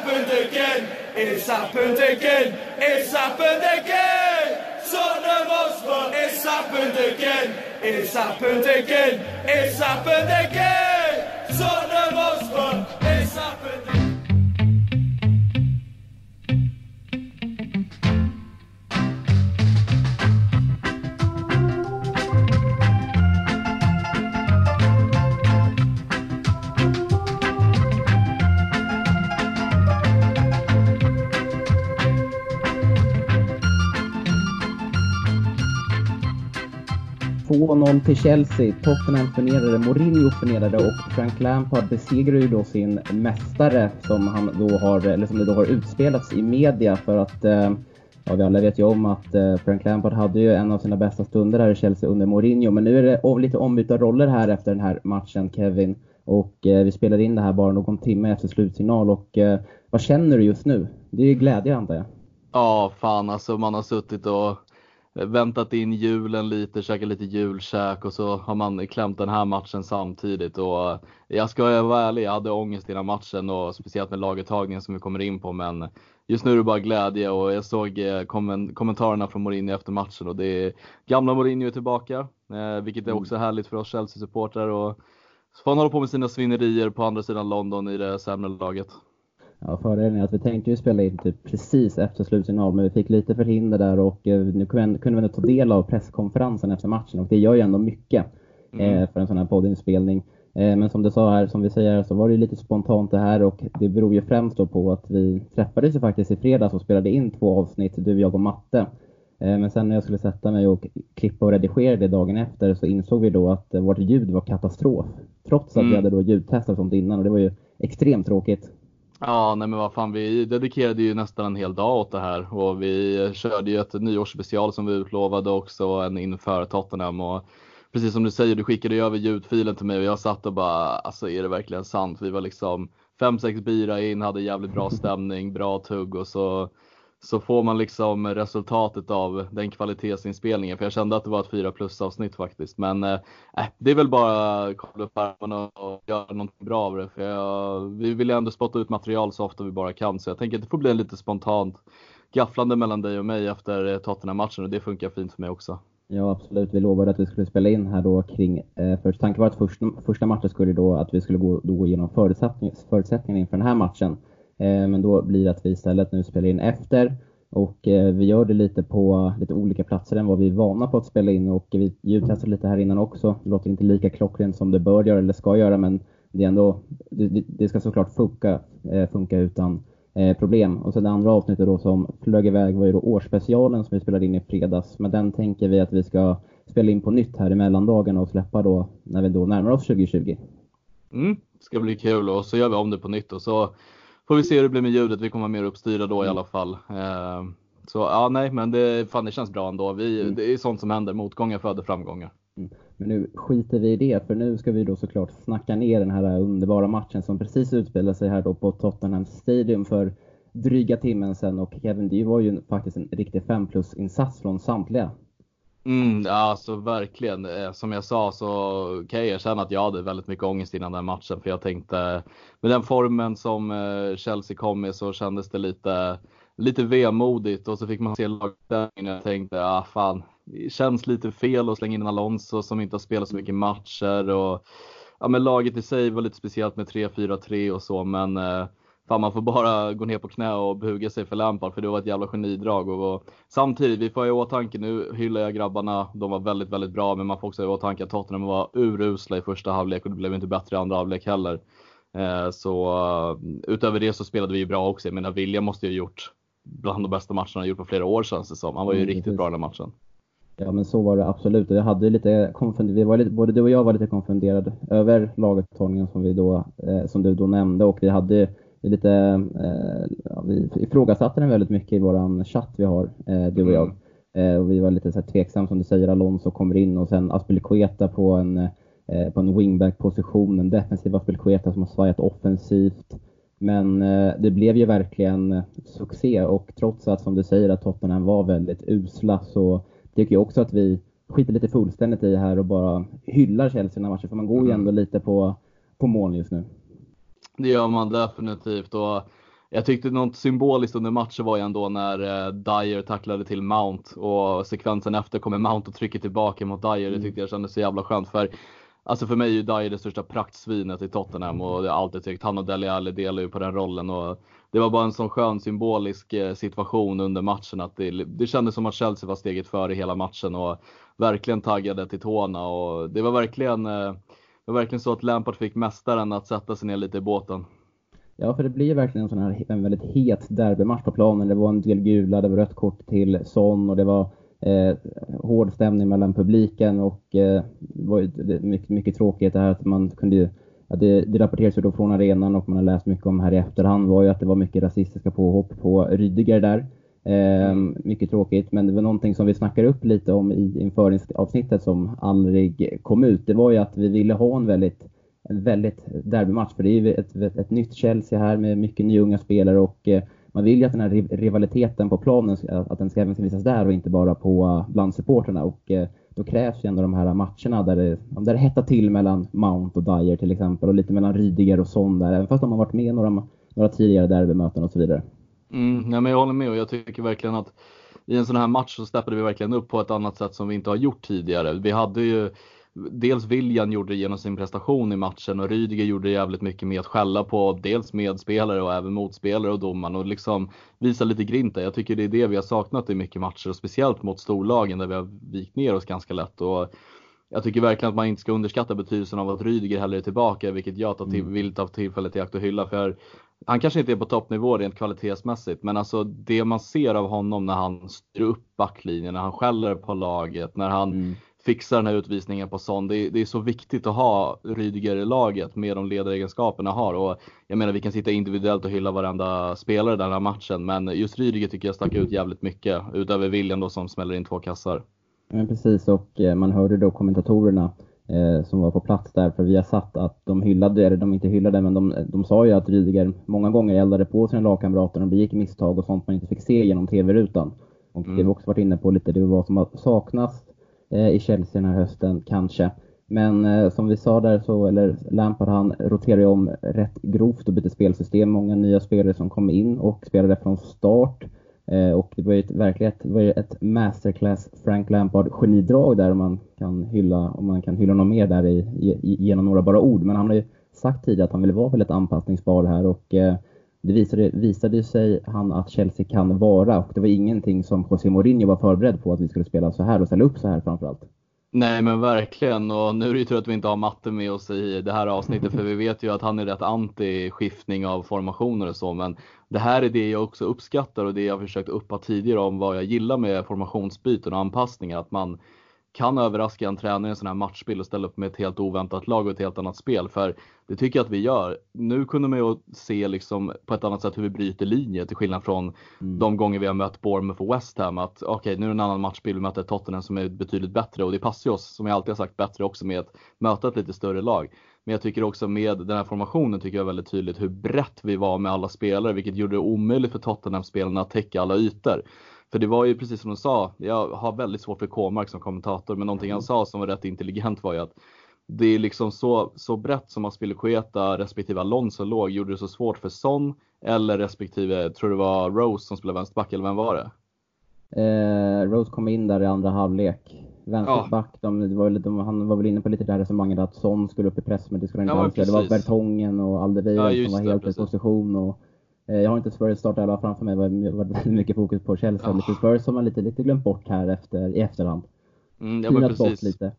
happened again. It's happened again. It's happened again. Tottenham Hotspur. It's happened again. It's happened again. It's happened again. ...2-0 till Chelsea. Tottenham förnedrade, Mourinho förnedrade och Frank Lampard besegrade ju då sin mästare som han då har, eller som det då har utspelats i media för att eh, Ja, vi alla vet ju om att eh, Frank Lampard hade ju en av sina bästa stunder här i Chelsea under Mourinho. Men nu är det lite ombytta roller här efter den här matchen, Kevin. Och eh, vi spelade in det här bara någon timme efter slutsignal. Och eh, vad känner du just nu? Det är ju glädje antar jag. Ja, fan alltså man har suttit och väntat in julen lite, käkat lite julkäk och så har man klämt den här matchen samtidigt. Och jag ska vara ärlig, jag hade ångest innan matchen och speciellt med laguttagningen som vi kommer in på. Men just nu är det bara glädje och jag såg eh, kommen- kommentarerna från Mourinho efter matchen och det är gamla Mourinho är tillbaka, eh, vilket är också härligt för oss Chelsea-supportrar. Och så får han hålla på med sina svinnerier på andra sidan London i det sämre laget. Ja, fördelen är att vi tänkte ju spela in typ precis efter slutsignal, men vi fick lite förhinder där och eh, nu kunde vi ändå ta del av presskonferensen efter matchen och det gör ju ändå mycket eh, för en sån här poddinspelning. Eh, men som du sa här, som vi säger så var det lite spontant det här och det beror ju främst då på att vi träffades ju faktiskt i fredags och spelade in två avsnitt, du, jag och Matte. Men sen när jag skulle sätta mig och klippa och redigera det dagen efter så insåg vi då att vårt ljud var katastrof. Trots att vi Mm. hade då ljudtestat sånt innan och det var ju extremt tråkigt. Ja, nej men vad fan, vi dedikerade ju nästan en hel dag åt det här och vi körde ju ett nyårsspecial som vi utlovade också en inför Tottenham och precis som du säger, du skickade ju över ljudfilen till mig och jag satt och bara, alltså är det verkligen sant? Vi var liksom fem sex bira in, hade jävligt bra stämning, bra tugg och så så får man liksom resultatet av den kvalitetsinspelningen. För jag kände att det var ett 4 plus avsnitt faktiskt. Men eh, eh, det är väl bara att kolla upp armarna och göra någonting bra av det. För jag, vi vill ju ändå spotta ut material så ofta vi bara kan. Så jag tänker att det får bli lite spontant gafflande mellan dig och mig efter eh, Tottenham-matchen och det funkar fint för mig också. Ja, absolut. Vi lovade att vi skulle spela in här då kring, eh, först, tanken var att första, första matchen skulle då att vi skulle gå, då gå igenom förutsättning, förutsättningarna inför den här matchen. Eh, men då blir det att vi istället nu spelar in efter och eh, vi gör det lite på lite olika platser än vad vi är vana på att spela in och vi ljudtestar lite här innan också. Det låter inte lika klockrent som det bör göra eller ska göra men det är ändå, det, det- ska såklart funka, eh, funka utan problem. Och sen det andra avsnittet då som flög iväg var ju då årsspecialen som vi spelade in i fredags. Men den tänker vi att vi ska spela in på nytt här i mellandagarna och släppa då när vi då närmar oss 2020. Mm, ska bli kul och så gör vi om det på nytt och så får vi se hur det blir med ljudet. Vi kommer vara mer uppstyrda då i alla fall. Eh, så ja, nej, men det, fan, det känns bra ändå. Vi, Det är sånt som händer. Motgångar föder framgångar. Men nu skiter vi i det, för nu ska vi då såklart snacka ner den här underbara matchen som precis utspelade sig här då på Tottenham Stadium för dryga timmen sedan. Och Kevin, det var ju faktiskt en riktig 5 plus insats från samtliga. Mm, alltså verkligen. Eh, som jag sa så kan jag erkänna att jag hade väldigt mycket ångest innan den matchen. För jag tänkte, med den formen som eh, Chelsea kom med så kändes det lite, lite vemodigt. Och så fick man se lagställningen och jag tänkte, ah fan, det känns lite fel att slänga in Alonso som inte har spelat så mycket matcher. Och, ja, men laget i sig var lite speciellt med 3-4-3 och så, men eh, Fan man får bara gå ner på knä och buga sig för Lampard för det var ett jävla genidrag. Och, och, samtidigt, vi får ha i åtanke, nu hyllar jag grabbarna, de var väldigt, väldigt bra. Men man får också ha i åtanke att Tottenham var urusla i första halvlek och det blev inte bättre i andra halvlek heller. Eh, så eh, utöver det så spelade vi ju bra också. Jag menar William måste ju ha gjort bland de bästa matcherna han gjort på flera år känns det som. Han var ju Mm, riktigt precis. bra den här matchen. Ja men så var det absolut. Jag hade lite vi var lite, både du och jag var lite konfunderade över laguttagningen som vi då, eh, som du då nämnde och vi hade lite, eh, ja, vi ifrågasatte den väldigt mycket i våran chatt vi har, eh, du och jag. Eh, och vi var lite så här tveksam som du säger, Alonso kommer in och sen Aspilicueta på en, eh, på en wingback-position, en defensiv Aspilicueta som har svajat offensivt. Men eh, det blev ju verkligen succé och trots att som du säger att Tottenham var väldigt usla så tycker jag också att vi skiter lite fullständigt i här och bara hyllar Chelsea den här matchen för man går ju Mm. ändå lite på, på mål just nu. Det gör man definitivt och jag tyckte något symboliskt under matchen var ju ändå när eh, Dyer tacklade till Mount och sekvensen efter kommer Mount och trycker tillbaka mot Dyer. Det mm. tyckte jag kändes så jävla skönt för Alltså för mig är ju Dyer det största praktsvinet i Tottenham och jag har alltid tyckt han och Dele Alli delar ju på den rollen och det var bara en sån skön symbolisk eh, situation under matchen att det, det kändes som att Chelsea var steget före hela matchen och verkligen taggade till tårna och det var verkligen, eh, det var verkligen så att Lampard fick mästaren att sätta sig ner lite i båten. Ja, för det blir verkligen en sån här en väldigt het derbymatch på planen. Det var en del gula, det var rött kort till Son och det var eh, hård stämning mellan publiken och eh, det var mycket, mycket tråkigt det här att man kunde ju Ja, det, det rapporteras ju då från arenan och man har läst mycket om här i efterhand var ju att det var mycket rasistiska påhopp på Rydiger där. Eh, mycket tråkigt, men det var någonting som vi snackade upp lite om i införingsavsnittet som aldrig kom ut. Det var ju att vi ville ha en väldigt, en väldigt derbymatch, för det är ju ett, ett, ett nytt Chelsea här med mycket nyunga spelare och eh, man vill ju att den här rivaliteten på planen, att den ska även visas där och inte bara på bland supporterna. Och eh, då krävs ju ändå de här matcherna där det, där det hettar till mellan Mount och Dyer till exempel och lite mellan Rydiger och Son där, även fast de har varit med några, några tidigare derbymöten och så vidare. Mm, ja, men jag håller med och jag tycker verkligen att i en sån här match så steppade vi verkligen upp på ett annat sätt som vi inte har gjort tidigare. Vi hade ju dels William gjorde det genom sin prestation i matchen och Rydiger gjorde det jävligt mycket med att skälla på dels medspelare och även motspelare och domaren och liksom visa lite grinta. Jag tycker det är det vi har saknat i mycket matcher och speciellt mot storlagen där vi har vikt ner oss ganska lätt. Och jag tycker verkligen att man inte ska underskatta betydelsen av att Rydiger heller är tillbaka, vilket jag tar till, mm. vill ta tillfället i akt och hylla. För han kanske inte är på toppnivå rent kvalitetsmässigt, men alltså det man ser av honom när han styr upp backlinjen, när han skäller på laget, när han mm fixar den här utvisningen på Son. Det är, det är så viktigt att ha Rydiger i laget med de ledaregenskaperna har. Och jag menar vi kan sitta individuellt och hylla varenda spelare den här matchen, men just Rydiger tycker jag stack ut jävligt mycket, utöver William då som smäller in två kassar. Ja, precis, och eh, man hörde då kommentatorerna som var på plats där, för vi har satt att de hyllade, eller de inte hyllade, men de, de sa ju att Rydiger många gånger eldade på sina lagkamrater och begick misstag och sånt man inte fick se genom TV-rutan. Och mm. det vi också varit inne på lite, det var som har saknats Eh, i Chelsea den här hösten, kanske. Men eh, som vi sa där så, eller Lampard han roterar ju om rätt grovt och byter spelsystem. Många nya spelare som kom in och spelade från start. Eh, och det var ju ett, verkligen ett, var ett masterclass Frank Lampard genidrag där man kan hylla, om man kan hylla någon mer där i, i, genom några bara ord. Men han har ju sagt tidigare att han vill vara väldigt anpassningsbar här och eh, det visade, visade sig han att Chelsea kan vara och det var ingenting som José Mourinho var förberedd på att vi skulle spela så här och ställa upp så här framförallt. Nej men verkligen. Och nu är det ju tur att vi inte har matte med oss i det här avsnittet för vi vet ju att han är rätt anti skiftning av formationer och så men det här är det jag också uppskattar och det jag försökt uppa tidigare om vad jag gillar med formationsbyten och anpassningar att man kan överraska en tränare i en sån här matchspel och ställa upp med ett helt oväntat lag och ett helt annat spel. För det tycker jag att vi gör. Nu kunde man ju se liksom på ett annat sätt hur vi bryter linjer till skillnad från mm. de gånger vi har mött Bournemouth och West Ham. Att okej, okay, nu är det en annan matchbild. Vi möter Tottenham som är betydligt bättre och det passar oss, som jag alltid har sagt, bättre också med att möta ett lite större lag. Men jag tycker också med den här formationen tycker jag väldigt tydligt hur brett vi var med alla spelare, vilket gjorde det omöjligt för Tottenham-spelarna att täcka alla ytor. För det var ju precis som du sa, jag har väldigt svårt för K-mark som kommentator, men någonting han mm. sa som var rätt intelligent var ju att det är liksom så, så brett som Aspilicueta respektive Alonso låg gjorde det så svårt för Son eller respektive, tror det var Rose som spelade vänsterback eller vem var det? Eh, Rose kom in där i andra halvlek. Vänsterback, ja. de, var de, han var väl inne på lite det här resonemanget att Son skulle upp i press men det skulle han inte ja, alls Det var Bertongen och Alderweireld ja, som var helt i position. Och, jag har inte Spurs startelva framför mig, det var väldigt mycket fokus på Chelsea. Oh. Lite Spurs som man lite, lite glömt bort här efter, i efterhand. Mm, ja, precis. lite.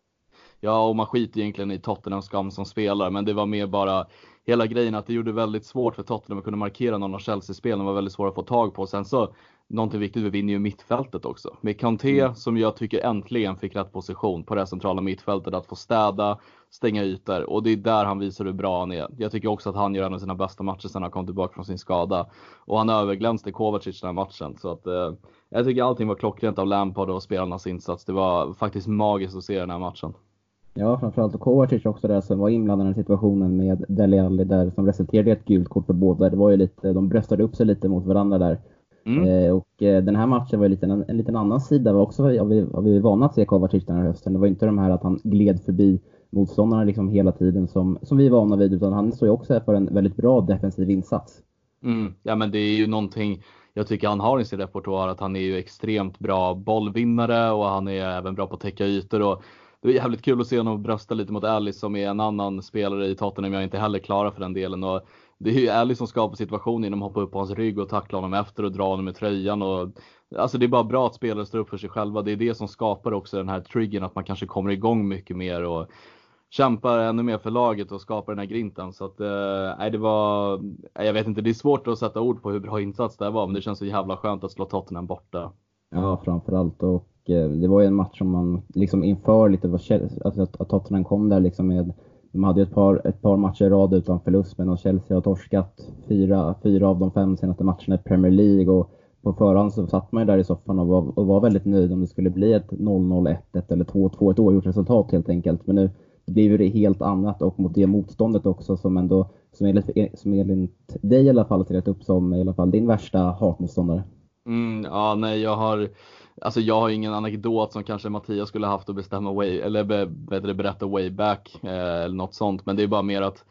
Ja, och man skiter egentligen i Tottenhams skam som spelare, men det var mer bara hela grejen att det gjorde väldigt svårt för Tottenham att kunna markera någon av Chelsea-spelen, var väldigt svåra att få tag på. Sen så någonting viktigt, vi vinner ju mittfältet också. Med Kanté mm. som jag tycker äntligen fick rätt position på det centrala mittfältet att få städa, stänga ytor och det är där han visar hur bra han är. Jag tycker också att han gör en av sina bästa matcher sedan han kom tillbaka från sin skada. Och han överglänste Kovacic den här matchen. Så att, eh, jag tycker allting var klockrent av Lampard och spelarnas insats. Det var faktiskt magiskt att se den här matchen. Ja, framförallt och Kovacic också där som var inblandad i den situationen med Dele Alli där som resulterade i ett gult kort för båda. Det var ju lite, de bröstade upp sig lite mot varandra där. Mm. Eh, och eh, den här matchen var lite en, en liten annan sida var också har vi, har vi vana att se Kovacic den här hösten. Det var inte de här att han gled förbi motståndarna liksom hela tiden som, som vi är vana vid, utan han står ju också för en väldigt bra defensiv insats. Mm. Ja men det är ju någonting jag tycker han har i sin repertoar att han är ju extremt bra bollvinnare och han är även bra på att täcka ytor och det är jävligt kul att se honom brösta lite mot Alice som är en annan spelare i Tottenham jag inte heller klarar för den delen. Och det är ju Ali som skapar situationen genom att hoppa upp på hans rygg och tackla honom efter och dra honom med tröjan. Och, alltså det är bara bra att spelare står upp för sig själva. Det är det som skapar också den här triggern att man kanske kommer igång mycket mer och kämpar ännu mer för laget och skapar den här grinten. Så att, eh, det var, eh, jag vet inte, det är svårt att sätta ord på hur bra insats det var, men det känns så jävla skönt att slå Tottenham borta. Ja, framförallt. Och eh, det var ju en match som man liksom inför lite, alltså att, att Tottenham kom där liksom med de hade ett par, ett par matcher i rad utan förlust, men Chelsea har torskat fyra, fyra av de fem senaste matcherna i Premier League. Och på förhand så satt man ju där i soffan och var, och var väldigt nöjd om det skulle bli ett 0-0, 1-1 eller 2-2, ett oavgjort resultat helt enkelt. Men nu blir det helt annat och mot det motståndet också som ändå, som enligt, som enligt dig i alla fall ser upp som i alla fall din värsta hatmotståndare. Mm, ja, nej, jag har, alltså jag har ingen anekdot som kanske Mattias skulle haft att bestämma way, eller be, bättre berätta way back eh, eller något sånt. Men det är bara mer att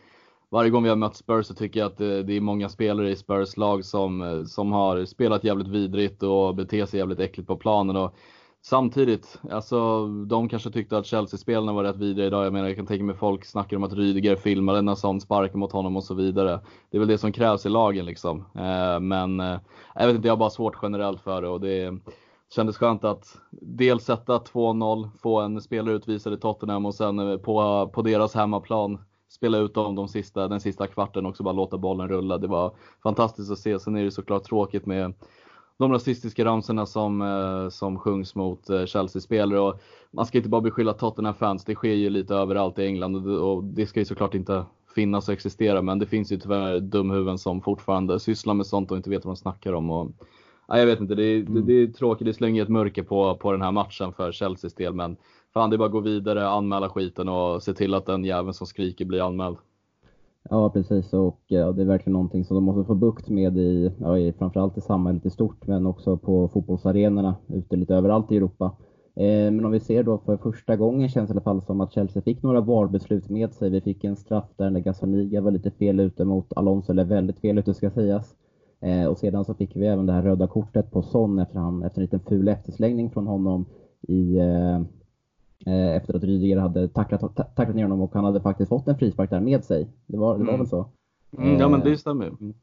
varje gång vi har mött Spurs så tycker jag att det, det är många spelare i Spurs lag som, eh, som har spelat jävligt vidrigt och beter sig jävligt äckligt på planen. Och Samtidigt, alltså de kanske tyckte att Chelsea-spelarna var rätt vidriga idag. Jag menar, jag kan tänka mig folk snackar om att Rydiger filmade när sån sparkar mot honom och så vidare. Det är väl det som krävs i lagen liksom. Eh, men eh, jag vet inte, jag har bara svårt generellt för det och det kändes skönt att dels sätta 2-0, få en spelare utvisad i Tottenham och sen eh, på, på deras hemmaplan spela ut dem de sista, den sista kvarten och också bara låta bollen rulla. Det var fantastiskt att se. Sen är det såklart tråkigt med de rasistiska ramsorna som, eh, som sjungs mot eh, Chelsea-spelare. Och man ska inte bara beskylla Tottenham-fans, det sker ju lite överallt i England och det ska ju såklart inte finnas och existera men det finns ju tyvärr dumhuvuden som fortfarande sysslar med sånt och inte vet vad de snackar om. Och, nej, jag vet inte, det är, mm. det, det är tråkigt, det slänger ett mörker på, på den här matchen för Chelseas del men fan det är bara att gå vidare, anmäla skiten och se till att den jäveln som skriker blir anmäld. Ja, precis. Och ja, det är verkligen någonting som de måste få bukt med i, ja, i, framförallt i samhället i stort, men också på fotbollsarenorna ute lite överallt i Europa. Eh, men om vi ser då för första gången känns det i alla fall som att Chelsea fick några VAR-beslut med sig. Vi fick en straff där när Gazzaniga var lite fel ute mot Alonso, eller väldigt fel ute ska sägas. Eh, och sedan så fick vi även det här röda kortet på Son efter, han, efter en liten ful efterslängning från honom i eh, Eh, efter att Rydiger hade tacklat, tacklat ner honom och han hade faktiskt fått en frispark där med sig. Det var, det var mm. väl så? Mm, ja men det stämmer mm.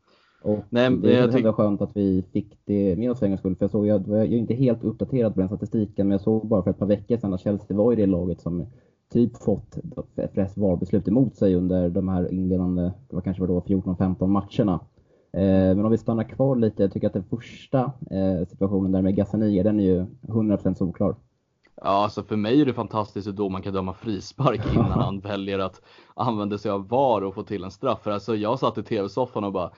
Och Nej, det är tyck... skönt att vi fick det med oss för en skull. För jag, såg, jag, jag är inte helt uppdaterad på den statistiken, men jag såg bara för ett par veckor sedan att Chelsea var i det laget som typ fått flest VAR-beslut emot sig under de här inledande, det var kanske var då 14-15 matcherna. Eh, men om vi stannar kvar lite, jag tycker att den första eh, situationen där med Gazzaniga, den är ju 100% solklar. Ja, alltså för mig är det fantastiskt hur domaren kan döma frispark innan han väljer att använda sig av VAR och få till en straff. För alltså jag satt i tv-soffan och bara,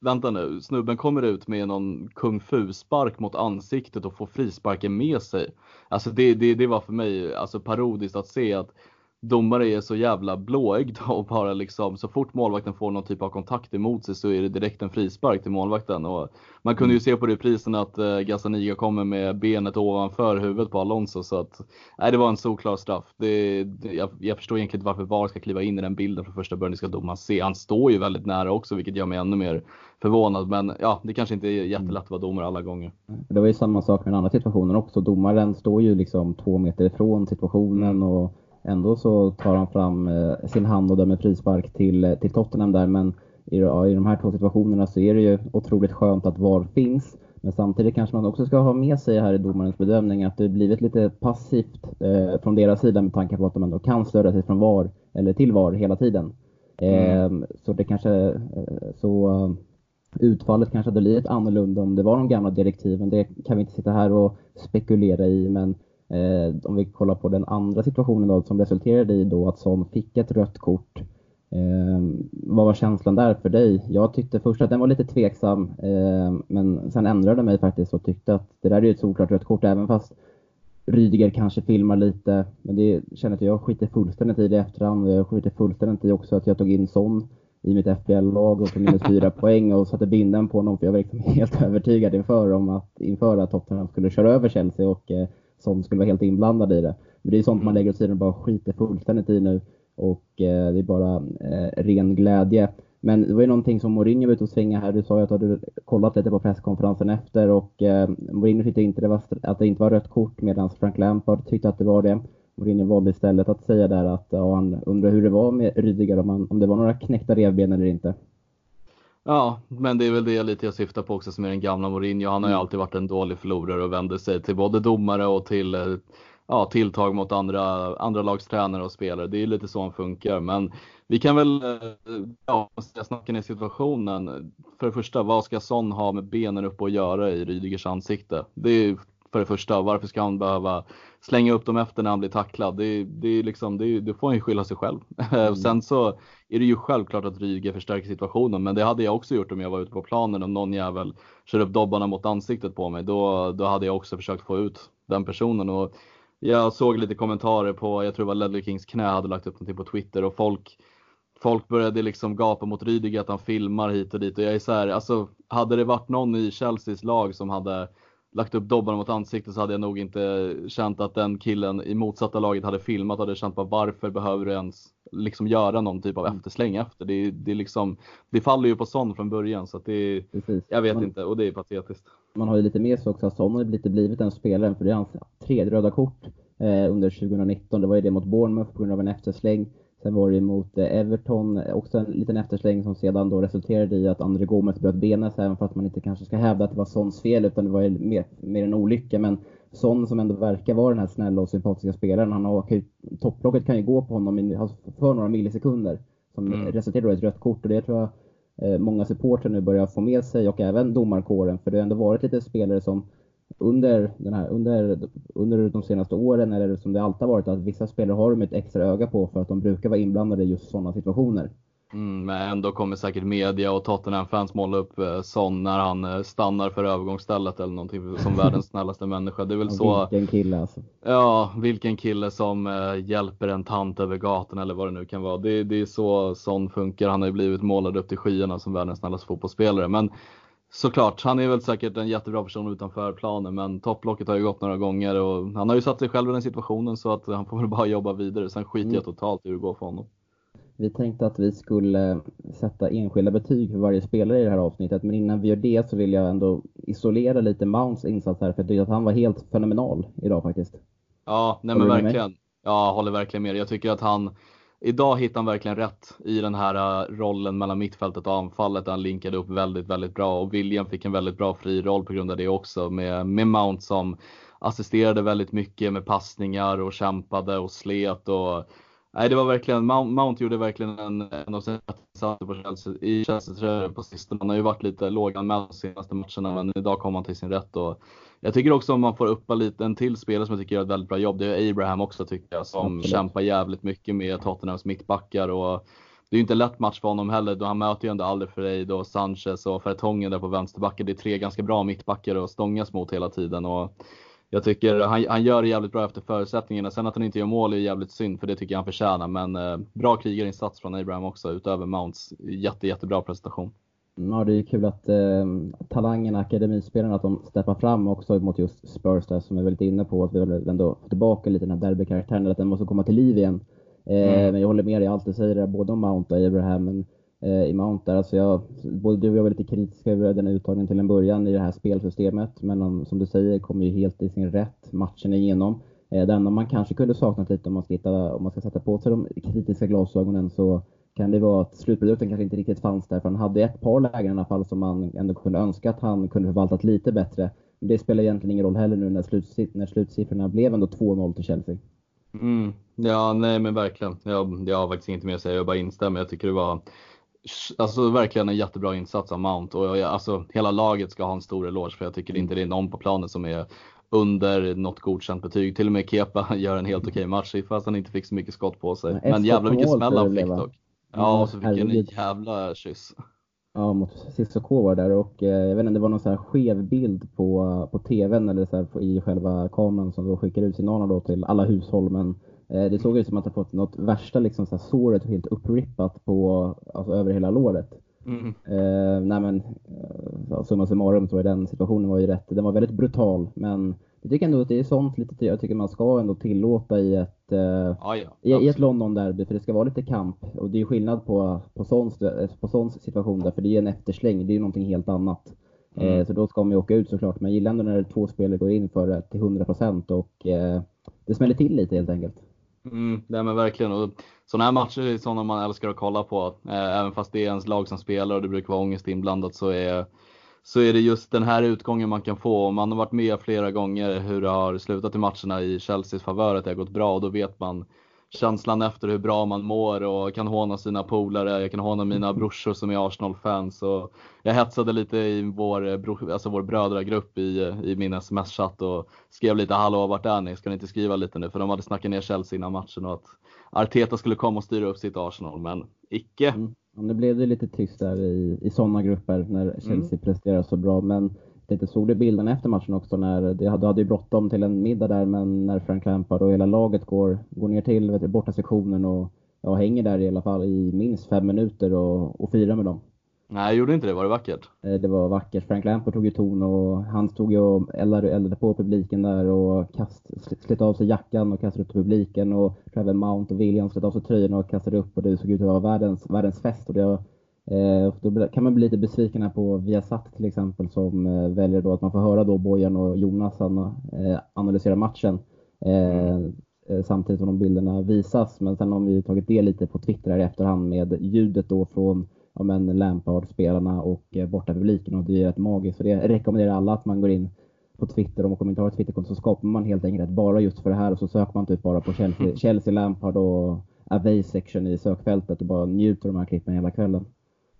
vänta nu, snubben kommer ut med någon kung fu-spark mot ansiktet och får frisparken med sig. Alltså det, det, det var för mig alltså parodiskt att se att domare är så jävla blåögda och bara liksom så fort målvakten får någon typ av kontakt emot sig så är det direkt en frispark till målvakten. Och man kunde ju mm. se på reprisen att uh, Gazzaniga kommer med benet ovanför huvudet på Alonso så att nej, det var en solklar straff. Det, det, jag, jag, förstår egentligen inte varför VAR ska kliva in i den bilden från första början. Det ska domaren se. Han står ju väldigt nära också vilket gör mig ännu mer förvånad. Men ja, det kanske inte är jättelätt att vara domare alla gånger. Det var ju samma sak med den andra situationen också. Domaren står ju liksom två meter ifrån situationen mm. och Ändå så tar han fram eh, sin hand och dömer frispark till, eh, till Tottenham där. Men i, i de här två situationerna så är det ju otroligt skönt att VAR finns. Men samtidigt kanske man också ska ha med sig här i domarens bedömning att det blivit lite passivt eh, från deras sida med tanke på att de ändå kan störa sig från VAR, eller till VAR hela tiden. Mm. Eh, så det kanske, eh, så utfallet kanske hade blivit annorlunda om det var de gamla direktiven. Det kan vi inte sitta här och spekulera i, men Eh, om vi kollar på den andra situationen då, som resulterade i då att Son fick ett rött kort. Eh, vad var känslan där för dig? Jag tyckte först att den var lite tveksam, eh, men sen ändrade jag mig faktiskt och tyckte att det där är ju ett solklart rött kort, även fast Rydiger kanske filmar lite. Men det känner att jag skiter fullständigt i det i efterhand. Jag skiter fullständigt i också att jag tog in Son i mitt FBL-lag och tog minus fyra poäng och satte binden på honom för jag var liksom helt övertygad inför om att, inför att Tottenham skulle köra över Chelsea och eh, som skulle vara helt inblandad i det. Men det är sånt man mm. lägger åt sidan och bara skiter fullständigt i nu. Och eh, det är bara eh, ren glädje. Men det var ju någonting som Mourinho var ute och svingade här. Du sa ju att du hade kollat lite på presskonferensen efter och eh, Mourinho tyckte inte det var, att det inte var rött kort medan Frank Lampard tyckte att det var det. Mourinho valde istället att säga där att ja, han undrar hur det var med Rydiger, om, han, om det var några knäckta revben eller inte. Ja, men det är väl det lite jag syftar på också som är den gamla Mourinho. Han har ju mm. alltid varit en dålig förlorare och vänder sig till både domare och till eh, ja, tilltag mot andra, andra lagstränare och spelare. Det är lite så han funkar. Men vi kan väl eh, ja, snacka ner situationen. För det första, vad ska Son ha med benen upp och göra i Rydigers ansikte? Det är för det första. Varför ska han behöva slänga upp dem efter när han blir tacklad? Det, det, liksom, det, det får han ju skylla sig själv. Mm. Sen så är det ju självklart att Ryge förstärker situationen, men det hade jag också gjort om jag var ute på planen och någon jävel kör upp dobbarna mot ansiktet på mig. Då, då hade jag också försökt få ut den personen. Och jag såg lite kommentarer på, jag tror det var Ledley Kings knä hade lagt upp någonting på Twitter och folk folk började liksom gapa mot Rydiger att han filmar hit och dit och jag är så här, alltså hade det varit någon i Chelseas lag som hade lagt upp dobbarna mot ansiktet så hade jag nog inte känt att den killen i motsatta laget hade filmat. Hade känt bara varför behöver du ens liksom göra någon typ av mm. eftersläng efter? Det, det, liksom, det faller ju på sån från början så att det, Precis. jag vet man, inte och det är patetiskt. Man har ju lite med sig också att Son har lite blivit den spelaren för det är hans tredje röda kort eh, under 2019. Det var ju det mot Bournemouth på grund av en eftersläng. Sen var det mot eh, Everton, eh, också en liten eftersläng som sedan då resulterade i att André Gomes bröt benet, även för att man inte kanske ska hävda att det var Sons fel, utan det var mer, mer en olycka. Men Son som ändå verkar vara den här snälla och sympatiska spelaren, han har, topplocket kan ju gå på honom för några millisekunder, som mm. resulterar i ett rött kort. Och det tror jag eh, många supportrar nu börjar få med sig, och även domarkåren, för det har ändå varit lite spelare som under, den här, under, under de senaste åren är det som det alltid har varit att vissa spelare har de ett extra öga på för att de brukar vara inblandade i just sådana situationer. Mm, men ändå kommer säkert media och Tottenham-fans måla upp eh, Son när han eh, stannar för övergångsstället eller någonting som världens snällaste människa. Det är väl ja, så. Vilken kille alltså. Ja, vilken kille som eh, hjälper en tant över gatan eller vad det nu kan vara. Det, det är så Son funkar. Han har ju blivit målad upp till skyarna som världens snällaste fotbollsspelare. Men Såklart, han är väl säkert en jättebra person utanför planen men topplocket har ju gått några gånger och han har ju satt sig själv i den situationen så att han får väl bara jobba vidare. Sen skiter mm. jag totalt i hur det går för honom. Vi tänkte att vi skulle sätta enskilda betyg för varje spelare i det här avsnittet men innan vi gör det så vill jag ändå isolera lite Mounts insats här för jag tycker att han var helt fenomenal idag faktiskt. Ja, nej men verkligen. Ja, håller verkligen med. Jag tycker att han idag hittar han verkligen rätt i den här äh, rollen mellan mittfältet och anfallet. Han linkade upp väldigt, väldigt bra och William fick en väldigt bra fri roll på grund av det också med, med Mount som assisterade väldigt mycket med passningar och kämpade och slet och Nej, det var verkligen, Mount, gjorde verkligen en, en av sina insatser på Chelsea, i Chelsea på sistone. Han har ju varit lite låganmäld de senaste matcherna men idag kom han till sin rätt och jag tycker också om man får uppa lite en till spelare som jag tycker gör ett väldigt bra jobb. Det är Abraham också tycker jag som Absolut. kämpar jävligt mycket med Tottenhams mittbackar och det är ju inte en lätt match för honom heller då han möter ju ändå Alderfereid och Sanchez och Fertongen där på vänsterbacken. Det är tre ganska bra mittbackar att stångas mot hela tiden och jag tycker han, han gör det jävligt bra efter förutsättningarna. Sen att han inte gör mål är jävligt synd för det tycker jag han förtjänar. Men eh, bra krigarinsats från Abraham också utöver Mounts jätte, jättebra prestation. Ja, det är kul att eh, talangerna, akademispelarna, att de steppar fram också mot just Spurs där som är väldigt inne på att vi ändå få tillbaka lite den här derbykaraktären, att den måste komma till liv igen. Eh, mm. Men jag håller med dig, jag alltid säger det, både om Mount och Abraham. Men Eh, i Mount där, alltså jag, både du och jag var lite kritiska över den uttagningen till en början i det här spelsystemet. Men han, som du säger, kommer ju helt i sin rätt matchen igenom. Eh, det enda man kanske kunde saknat lite om man ska, hitta, om man ska sätta på sig de kritiska glasögonen så kan det vara att slutprodukten kanske inte riktigt fanns där. För han hade ett par lägen i alla fall som man ändå kunde önska att han kunde förvaltat lite bättre. Men det spelar egentligen ingen roll heller nu när, slutsiff när slutsiffrorna blev ändå 2-0 till Chelsea. Mm. Ja, nej men verkligen. Jag, jag har faktiskt inget mer att säga, jag bara instämmer. Jag tycker det var alltså, verkligen en jättebra insats av Mount och jag, alltså, hela laget ska ha en stor eloge för jag tycker inte det är någon på planen som är under något godkänt betyg. Till och med Kepa gör en helt okej okay match fast han inte fick så mycket skott på sig. Men jävlar vilken smäll han fick dock. Ja, och så fick jag en jävla kyss. Ja, mot Cissoko var där och eh, jag vet inte, det var någon så här skev bild på, på tvn eller så här, i själva kameran som då skickar ut signalerna då till alla hushåll. Men det såg ut som att det fått något värsta liksom så här, såret helt upprippat på, alltså över hela låret. Mm. Eh, nej men, eh, summa summarum så är den situationen var ju rätt. Den var väldigt brutal, men jag tycker ändå att det är sånt lite, jag tycker man ska ändå tillåta i ett, eh, ah, ja. i, i, ett London-derby, för det ska vara lite kamp. Och det är skillnad på, på sån, på sån situation där, för det är en eftersläng, det är ju någonting helt annat. Mm. Eh, så då ska man ju åka ut såklart, men jag gillar ändå när två spelare går in för det till 100% och eh, det smäller till lite helt enkelt. Mm, nej men verkligen. Och sådana här matcher är sådana man älskar att kolla på. Eh, även fast det är ens lag som spelar och det brukar vara ångest inblandat så är, så är det just den här utgången man kan få. Man har varit med flera gånger hur det har slutat i matcherna i Chelseas favör, att det har gått bra och då vet man känslan efter hur bra man mår och kan håna sina polare. Jag kan håna mina mm. brorsor som är Arsenal-fans. Jag hetsade lite i vår, alltså vår brödragrupp i, i min sms-chatt och skrev lite “Hallå, vart är ni? Ska ni inte skriva lite nu?” För de hade snackat ner Chelsea innan matchen och att Arteta skulle komma och styra upp sitt Arsenal, men icke. Mm. Ja, nu blev det lite tyst där i, i sådana grupper när Chelsea mm. presterar så bra, men tänkte, såg du bilderna efter matchen också när, du hade ju bråttom till en middag där, men när Frank Lampard och hela laget går, går ner till vet borta sektionen och ja, hänger där i alla fall i minst fem minuter och, och firar med dem. Nej, gjorde inte det. Var det vackert? Eh, det var vackert. Frank Lampard tog ju ton och han stod ju och eldade, eldade på publiken där och kast, slet av sig jackan och kastade upp till publiken och Trevor Mount och Williams slet av sig tröjorna och kastade upp och det såg ut att vara världens, världens fest. Och det, Eh, då kan man bli lite besviken här på Viasat till exempel som eh, väljer då att man får höra då Bojan och Jonas eh, analysera matchen mm. samtidigt som de bilderna visas. Men sen har vi tagit det lite på Twitter här i efterhand med ljudet då från ja, men Lampard-spelarna och borta publiken och det är rätt magiskt. Så det rekommenderar alla att man går in på Twitter, om man inte ha ett Twitterkonto så skapar man helt enkelt ett bara just för det här och så söker man typ bara på Chelsea, Chelsea Lampard och Away section i sökfältet och bara njuter av de här klippen hela kvällen.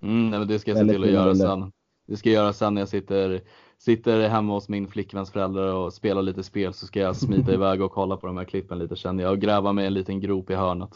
Mm, nej, men det ska jag se till att göra sen. Det ska jag göra sen när jag sitter, sitter hemma hos min flickväns föräldrar och spelar lite spel så ska jag smita iväg och kolla på de här klippen lite känner jag och gräva mig en liten grop i hörnet.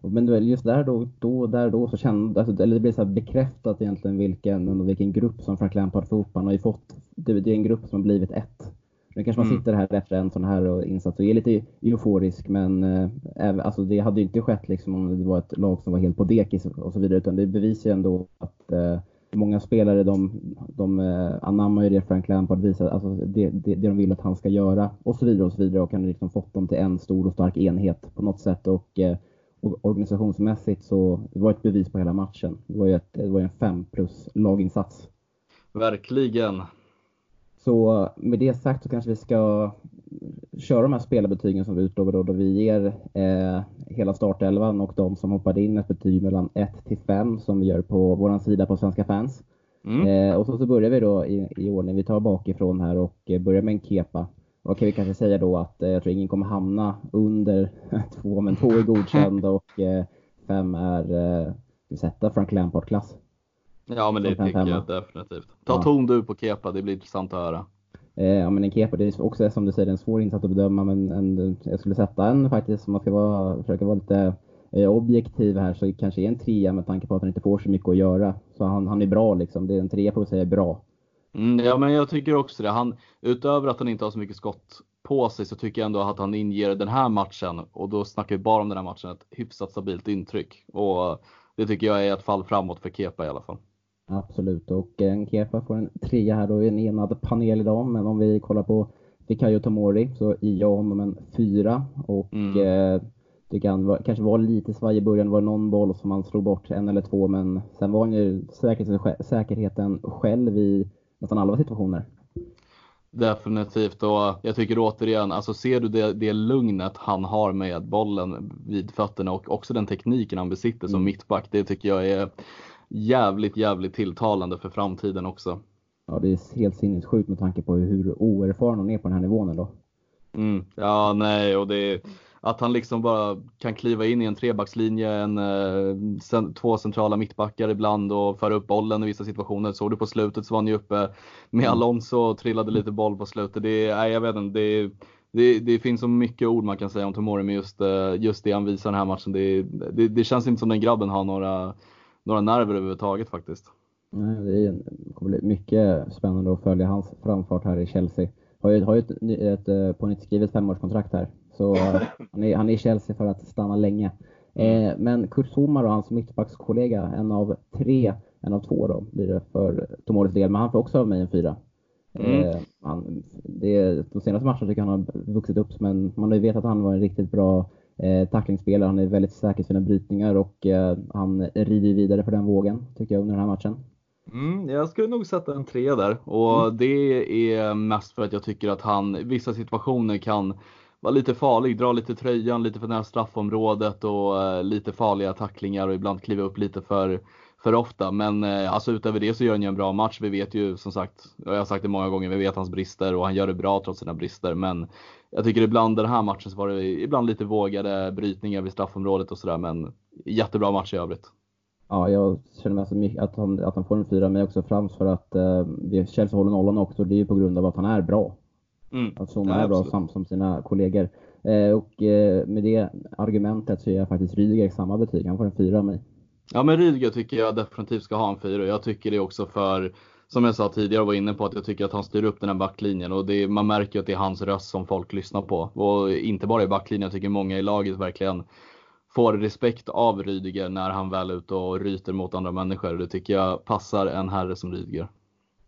Men just där då, då, där då så kände, alltså, eller det blir så bekräftat egentligen vilken, vilken grupp som Frank Lampard. Han har ju fått, det, det är en grupp som har blivit ett. Nu kanske man mm. sitter här efter en sån här insats och är lite euforisk men eh, alltså det hade ju inte skett liksom om det var ett lag som var helt på dekis och så vidare utan det bevisar ju ändå att eh, många spelare de, de eh, anammar ju det Frank Lampard visar, alltså det, det, det, de vill att han ska göra och så vidare och så vidare och han liksom fått dem till en stor och stark enhet på något sätt och, och organisationsmässigt så det var ett bevis på hela matchen. Det var ju, ett, det var en fem plus laginsats. Verkligen. Så med det sagt så kanske vi ska köra de här spelarbetygen som vi utlovade då, vi ger eh, hela startelvan och de som hoppade in ett betyg mellan 1 till 5 som vi gör på vår sida på Svenska fans. Mm. Eh, och så, så börjar vi då i, i ordning. Vi tar bakifrån här och eh, börjar med en kepa. Och då kan vi kanske säga då att eh, jag tror ingen kommer hamna under 2, men 2 är godkänd och 5 eh, är, vi sätta Frank Lampard-klass. Ja men det tycker jag definitivt. Ta ja. ton du på Kepa, det blir intressant att höra. Eh, ja men en Kepa, det är också som du säger en svår insats att bedöma men en, jag skulle sätta en faktiskt, om man ska vara, försöka vara lite eh, objektiv här så kanske är en trea med tanke på att han inte får så mycket att göra. Så han, han är bra liksom, det är en trea får vi säga bra. Mm, ja men jag tycker också det. Han, utöver att han inte har så mycket skott på sig så tycker jag ändå att han inger den här matchen, och då snackar vi bara om den här matchen, ett hyfsat stabilt intryck. Och det tycker jag är ett fall framåt för Kepa i alla fall. Absolut, och en Kepa får en trea här då i en enad panel idag. Men om vi kollar på Fikayo Tomori så ger jag honom en fyra. Och mm. eh, tycker han var, kanske var lite svaj i början. Det var någon boll som han slog bort, en eller två. Men sen var han ju säkerheten, säkerheten själv i nästan alla situationer. Definitivt och jag tycker återigen, alltså ser du det, det lugnet han har med bollen vid fötterna och också den tekniken han besitter som mm. mittback. Det tycker jag är jävligt, jävligt tilltalande för framtiden också. Ja, det är helt sinnessjukt med tanke på hur oerfaren han är på den här nivån ändå. Mm, ja, nej, och det är att han liksom bara kan kliva in i en trebackslinje, en, eh, två centrala mittbackar ibland och föra upp bollen i vissa situationer. Såg du på slutet så var han ju uppe med mm. Alonso och trillade lite boll på slutet. Det, nej, jag vet inte, det, det, det, finns så mycket ord man kan säga om Tomori med just, eh, just det han visar den här matchen. Det, det, det känns inte som den grabben har några några nerver överhuvudtaget faktiskt. Nej, det kommer bli mycket spännande att följa hans framfart här i Chelsea. Har ju, har ju ett, ett, ett eh, på nytt skrivet femårskontrakt här. Så han är, han är i Chelsea för att stanna länge. Eh, men Kurt Zouma och hans mittbackskollega, en av tre en av två då blir det för Tomoris del, men han får också av mig en fyra. Mm. Eh, han, det, de senaste matcherna tycker jag han har vuxit upp, men man har ju vetat att han var en riktigt bra eh, tacklingsspelare. Han är väldigt säker i sina brytningar och eh, han rider vidare på den vågen, tycker jag, under den här matchen. Mm, jag skulle nog sätta en trea där och mm. det är mest för att jag tycker att han i vissa situationer kan vara lite farlig, dra lite tröjan lite för nära straffområdet och uh, lite farliga tacklingar och ibland kliva upp lite för, för ofta. Men uh, alltså utöver det så gör han ju en bra match. Vi vet ju som sagt, jag har sagt det många gånger, vi vet hans brister och han gör det bra trots sina brister. Men jag tycker ibland den här matchen så var det ibland lite vågade brytningar vid straffområdet och sådär. Men jättebra match i övrigt. Ja, jag känner mig så mycket att han, att han får en fyra, men också främst för att eh, Chelsea håller nollan också. Det är ju på grund av att han är bra. Mm. Att Zuma ja, är bra som, som sina kollegor. Eh, och eh, med det argumentet så ger jag faktiskt Rydiger samma betyg. Han får en fyra av mig. Ja, men Rydiger tycker jag definitivt ska ha en fyra. Jag tycker det också för, som jag sa tidigare och var inne på, att jag tycker att han styr upp den här backlinjen och det, man märker att det är hans röst som folk lyssnar på. Och inte bara i backlinjen, jag tycker många i laget verkligen får respekt av Rydiger när han väl är ute och ryter mot andra människor. Det tycker jag passar en herre som Rydiger.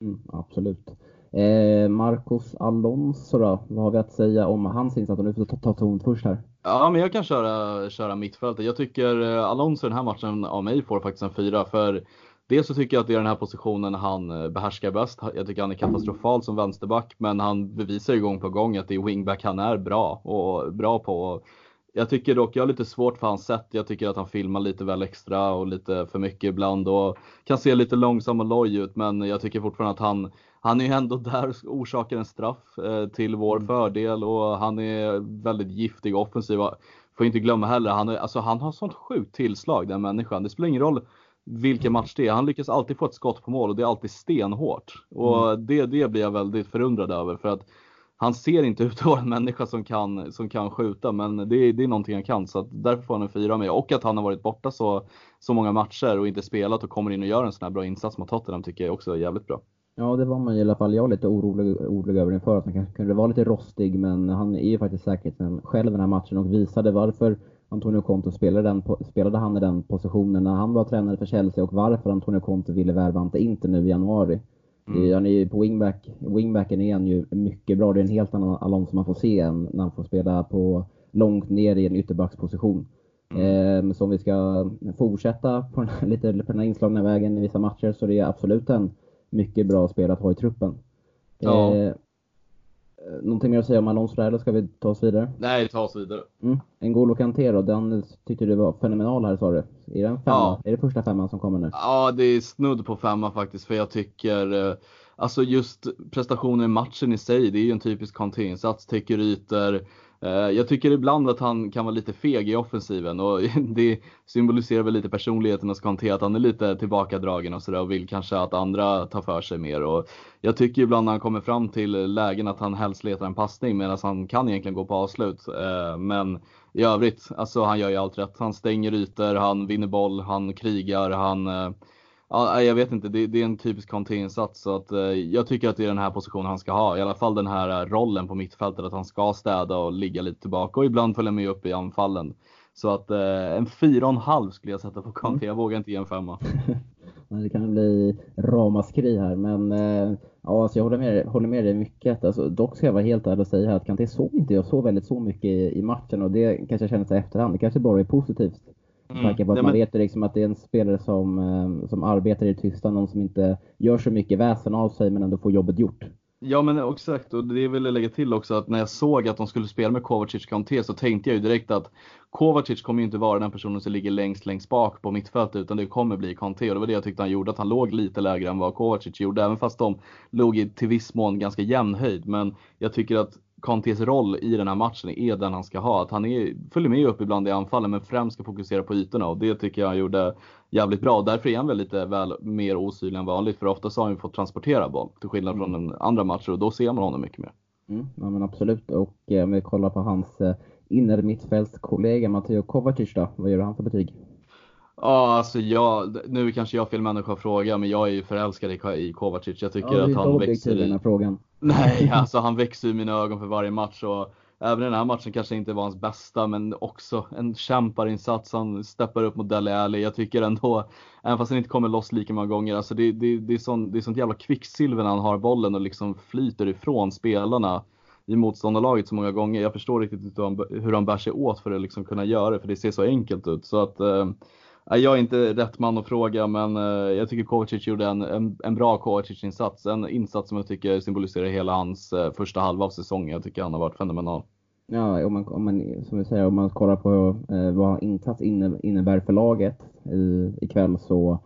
Mm, absolut. Eh, Marcos Alonso då? Vad har vi att säga om hans insats? Nu får ta, ta ton först här. Ja, men jag kan köra, köra mittfältet. Jag tycker eh, Alonso i den här matchen av mig får faktiskt en fyra. För Dels så tycker jag att det är den här positionen han eh, behärskar bäst. Jag tycker han är katastrofal som vänsterback, men han bevisar ju gång på gång att det är wingback han är bra och bra på. Jag tycker dock, jag har lite svårt för hans sätt. Jag tycker att han filmar lite väl extra och lite för mycket ibland och kan se lite långsam och loj ut. Men jag tycker fortfarande att han, han är ju ändå där och orsakar en straff eh, till vår mm. fördel och han är väldigt giftig och offensiv. Får inte glömma heller, han, är, alltså, han har sånt sjukt tillslag den människan. Det spelar ingen roll vilken match det är. Han lyckas alltid få ett skott på mål och det är alltid stenhårt. Och mm. det, det blir jag väldigt förundrad över för att han ser inte ut att vara en människa som kan, som kan skjuta, men det, det är någonting han kan. Så att därför får han en fyra med. Och att han har varit borta så, så många matcher och inte spelat och kommer in och gör en sån här bra insats mot Tottenham tycker jag också är jävligt bra. Ja, det var man i alla fall. Jag var lite orolig, orolig över inför att han kanske kunde vara lite rostig, men han är ju faktiskt säkert själv den här matchen och visade varför Antonio Conte spelade, den, spelade han i den positionen när han var tränare för Chelsea och varför Antonio Conte ville värva Ante inte nu i januari. Mm. Han är ju på wingback, wingbacken är han ju mycket bra. Det är en helt annan Alonso man får se än när han får spela på långt ner i en ytterbacksposition. Mm. Eh, så om vi ska fortsätta på den, lite på den här inslagna vägen i vissa matcher så det är absolut en mycket bra spelare att ha i truppen. Ja. Eh, någonting mer att säga om Alonso där, eller ska vi ta oss vidare? Nej, ta oss vidare. Mm. N'Golo Kanté då, den tyckte du var fenomenal här sa du. Är det en femma? Ja. Är det första femman som kommer nu? Ja, det är snudd på femma faktiskt, för jag tycker eh, Alltså just prestationen i matchen i sig, det är ju en typisk Kanté-insats, täcker ytor, Eh, Eh, jag tycker ibland att han kan vara lite feg i offensiven och det symboliserar väl lite personligheten hos Kanté att han är lite tillbakadragen och sådär och vill kanske att andra tar för sig mer. Och jag tycker ibland när han kommer fram till lägen att han helst letar en passning medan han kan egentligen gå på avslut. Eh, men i övrigt, alltså han gör ju allt rätt. Han stänger ytor, han vinner boll, han krigar, han eh, Ja, jag vet inte, det, det är en typisk Conte-insats så att eh, jag tycker att det är den här positionen han ska ha. I alla fall den här eh, rollen på mittfältet att han ska städa och ligga lite tillbaka och ibland följa med upp i anfallen. Så att eh, en fyra och en halv skulle jag sätta på Conte. Mm. Jag vågar inte ge en femma. det kan bli ramaskri här men eh, ja, alltså jag håller med, håller med dig mycket. Alltså, dock ska jag vara helt ärlig och säga att Kanté såg inte jag så väldigt så mycket i, i matchen och det kanske kändes i efterhand. Det kanske bara är positivt. Mm. Med på att Nej, man men... vet liksom att det är en spelare som, eh, som arbetar i det tysta, någon som inte gör så mycket väsen av sig men ändå får jobbet gjort. Ja men exakt och det vill jag lägga till också att när jag såg att de skulle spela med Kovacic Kanté så tänkte jag ju direkt att Kovacic kommer ju inte vara den personen som ligger längst längst bak på mittfältet utan det kommer bli Kanté och det var det jag tyckte han gjorde, att han låg lite lägre än vad Kovacic gjorde även fast de låg i till viss mån ganska jämn höjd. Men jag tycker att Kantés roll i den här matchen är den han ska ha. Att han är, följer med upp ibland i anfallen men främst ska fokusera på ytorna och det tycker jag han gjorde jävligt bra. Därför är han väl lite väl mer osynlig än vanligt för ofta så har han ju fått transportera boll till skillnad mm. från andra matcher och då ser man honom mycket mer. Mm, ja men absolut och eh, om vi kollar på hans eh, innermittfältskollega Matteo Kovacic då, vad gör han för betyg? Ja, alltså jag, nu kanske jag är fel människa att fråga, men jag är ju förälskad i Kovacic. Jag tycker ja, att han växer i... den här frågan. Nej, alltså han växer i mina ögon för varje match och även den här matchen kanske inte var hans bästa, men också en kämparinsats. Han steppar upp mot Dele Alli. Jag tycker ändå, även fast han inte kommer loss lika många gånger, alltså det, det, det, är, sån, det är sånt jävla kvicksilver när han har bollen och liksom flyter ifrån spelarna i motståndarlaget så många gånger. Jag förstår riktigt hur han, hur han bär sig åt för att liksom kunna göra det, för det ser så enkelt ut. Så att, eh, jag är inte rätt man att fråga, men eh, jag tycker Kovacic gjorde en, en, en bra Kovacic-insats. En insats som jag tycker symboliserar hela hans eh, första halva av säsongen. Jag tycker han har varit fenomenal. Ja, om man, om man, som vi säger, om man kollar på eh, vad insats innebär för laget i, ikväll så,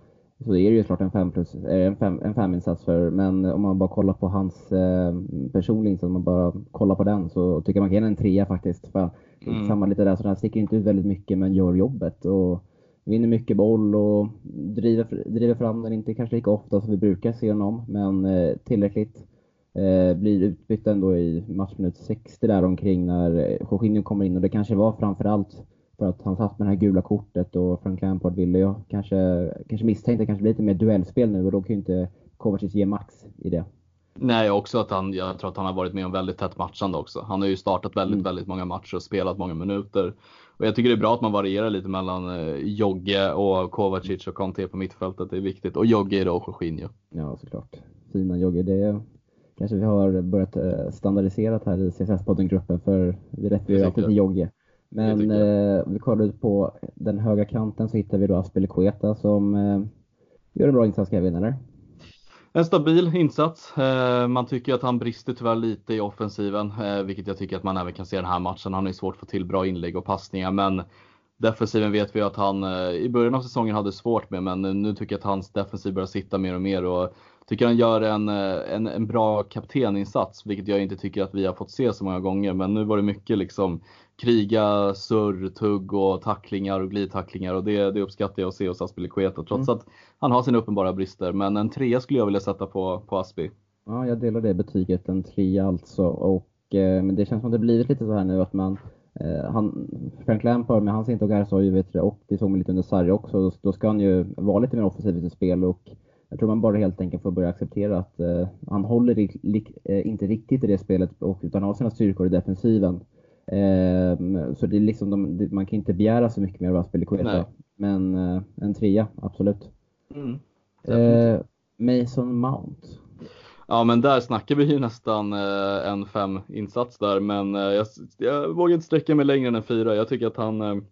så är det ju klart en fem, plus, eh, en fem, en fem insats för, men om man bara kollar på hans eh, personliga insats, om man bara kollar på den så tycker jag man kan ge en trea faktiskt. För, mm. Samma lite där, så den sticker inte ut väldigt mycket men gör jobbet. Och, vinner mycket boll och driver, driver fram den, inte kanske lika ofta som vi brukar se honom, men eh, tillräckligt. Eh, blir utbytt ändå i matchminut 60 där omkring när Jorginho kommer in och det kanske var framförallt för att han satt med det här gula kortet och Frank Lampard ville jag kanske, kanske misstänkte kanske blir lite mer duellspel nu och då kan ju inte Kovacic ge max i det. Nej, också att han, jag tror att han har varit med om väldigt tätt matchande också. Han har ju startat väldigt, mm. väldigt många matcher och spelat många minuter. Och jag tycker det är bra att man varierar lite mellan eh, Jogge och Kovacic och Conte på mittfältet. Det är viktigt. Och Jogge är då Jorginho. Ja, såklart. Fina Jogge. Det kanske vi har börjat eh, standardisera här i CSS-podden-gruppen för vi refererar alltid till Jogge. Men eh, vi kollar ut på den höga kanten så hittar vi då Aspelekueta som eh, gör en bra insats Kevin, eller? En stabil insats. Eh, man tycker att han brister tyvärr lite i offensiven, eh, vilket jag tycker att man även kan se den här matchen. Han har ju svårt att få till bra inlägg och passningar, men defensiven vet vi att han eh, i början av säsongen hade svårt med, men nu tycker jag att hans defensiv börjar sitta mer och mer och tycker han gör en, en, en bra kapteninsats, vilket jag inte tycker att vi har fått se så många gånger. Men nu var det mycket liksom kriga, surr, tugg och tacklingar och glidtacklingar och det, det uppskattar jag att se hos Aspilicueta trots mm. att han har sina uppenbara brister. Men en trea skulle jag vilja sätta på, på Aspi. Ja, jag delar det betyget, en trea alltså. Och, eh, men det känns som att det blivit lite så här nu att man eh, han, Frank Lampard med hans intåg här så ju, vet och det såg man lite under Sarri också, då ska han ju vara lite mer offensiv i sitt spel och jag tror man bara helt enkelt får börja acceptera att eh, han håller li, li, eh, inte riktigt i det spelet och, utan har sina styrkor i defensiven. Eh, så det är liksom de, man kan inte begära så mycket mer av Aspelikueta. Men eh, en trea, absolut. Mm, eh, Mason Mount. Ja men där snackar vi ju nästan eh, en fem insats där men eh, jag, jag vågar inte sträcka mig längre än en fyra. Jag tycker att han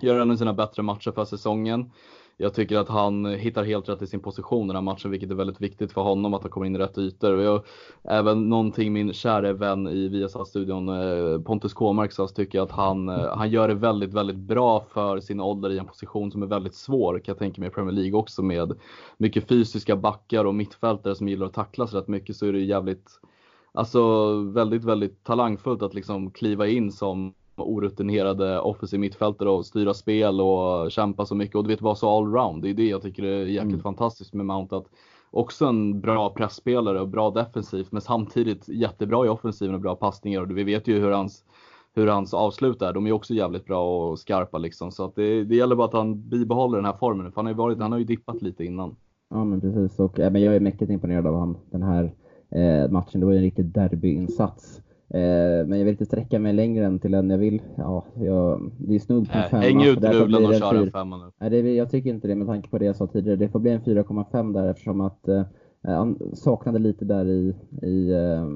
gör en av sina bättre matcher för säsongen jag tycker att han hittar helt rätt i sin position den här matchen, vilket är väldigt viktigt för honom att han kommer in i rätt ytor. Och jag, även någonting min käre vän i Viasat-studion, eh, Pontus Kåmark sa, tycker att han, eh, han gör det väldigt, väldigt bra för sin ålder i en position som är väldigt svår, kan jag tänka mig i Premier League också med mycket fysiska backar och mittfältare som gillar att tacklas rätt mycket så är det jävligt, alltså väldigt, väldigt talangfullt att liksom kliva in som orutinerade offensiv mittfältare och styra spel och kämpa så mycket och du vet vara så allround. Det är det jag tycker är jäkligt mm. fantastiskt med Mount. Att också en bra pressspelare och bra defensivt men samtidigt jättebra i offensiven och bra passningar och vi vet ju hur hans hur hans avslut är. De är också jävligt bra och skarpa liksom. Så att det, det gäller bara att han bibehåller den här formen. För han har ju, varit, han har ju dippat lite innan. Ja men precis. Och, men jag är mäktigt imponerad av han, den här eh, matchen. Det var ju en riktig derbyinsats. Eh, men jag vill inte sträcka mig längre än till en jag vill. Ja, jag, det är snudd på en femma. Häng ut rulen och kör en femma nu. Nej, det, jag tycker inte det med tanke på det jag sa tidigare. Det får bli en 4,5 där eftersom att eh, han saknade lite där i, i, eh,